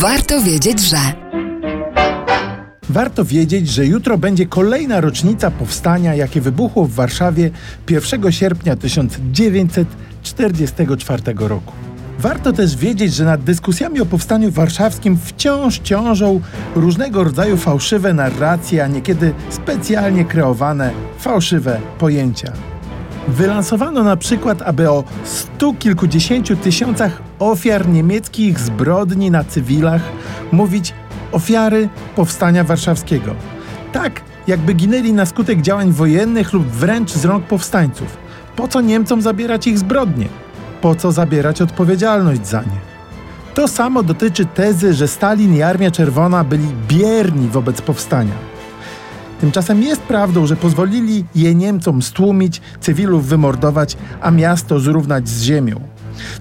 Warto wiedzieć, że. Warto wiedzieć, że jutro będzie kolejna rocznica powstania, jakie wybuchło w Warszawie 1 sierpnia 1944 roku. Warto też wiedzieć, że nad dyskusjami o powstaniu warszawskim wciąż ciążą różnego rodzaju fałszywe narracje, a niekiedy specjalnie kreowane fałszywe pojęcia. Wylansowano na przykład, aby o stu kilkudziesięciu tysiącach ofiar niemieckich zbrodni na cywilach mówić ofiary powstania warszawskiego. Tak, jakby ginęli na skutek działań wojennych lub wręcz z rąk powstańców. Po co Niemcom zabierać ich zbrodnie? Po co zabierać odpowiedzialność za nie? To samo dotyczy tezy, że Stalin i Armia Czerwona byli bierni wobec powstania. Tymczasem jest prawdą, że pozwolili je Niemcom stłumić, cywilów wymordować, a miasto zrównać z ziemią.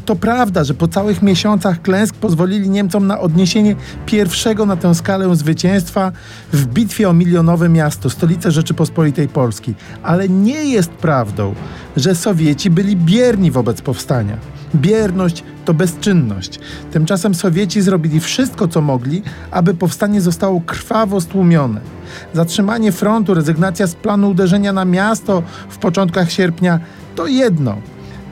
To prawda, że po całych miesiącach klęsk pozwolili Niemcom na odniesienie pierwszego na tę skalę zwycięstwa w bitwie o milionowe miasto, stolicę Rzeczypospolitej Polskiej. Ale nie jest prawdą, że Sowieci byli bierni wobec powstania. Bierność to bezczynność. Tymczasem Sowieci zrobili wszystko, co mogli, aby powstanie zostało krwawo stłumione. Zatrzymanie frontu, rezygnacja z planu uderzenia na miasto w początkach sierpnia to jedno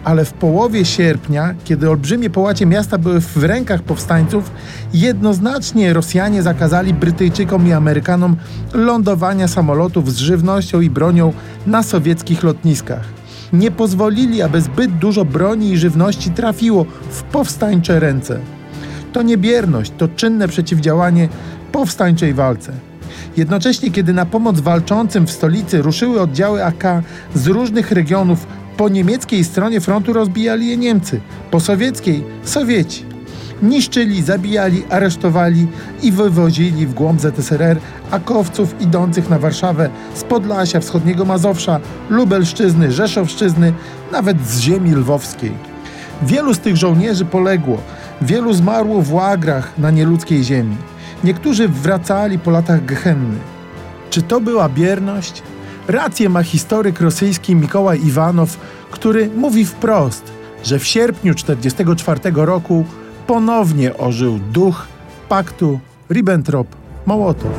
ale w połowie sierpnia, kiedy olbrzymie połacie miasta były w rękach powstańców, jednoznacznie Rosjanie zakazali Brytyjczykom i Amerykanom lądowania samolotów z żywnością i bronią na sowieckich lotniskach. Nie pozwolili, aby zbyt dużo broni i żywności trafiło w powstańcze ręce. To nie bierność, to czynne przeciwdziałanie powstańczej walce. Jednocześnie, kiedy na pomoc walczącym w stolicy ruszyły oddziały AK z różnych regionów po niemieckiej stronie frontu rozbijali je Niemcy, po sowieckiej Sowieci. Niszczyli, zabijali, aresztowali i wywozili w głąb ZSRR akowców idących na Warszawę z Podlasia, wschodniego Mazowsza, Lubelszczyzny, Rzeszowszczyzny, nawet z ziemi lwowskiej. Wielu z tych żołnierzy poległo, wielu zmarło w łagrach na nieludzkiej ziemi. Niektórzy wracali po latach gehenny. Czy to była bierność? Rację ma historyk rosyjski Mikołaj Iwanow, który mówi wprost, że w sierpniu 1944 roku ponownie ożył duch paktu Ribbentrop-Mołotow.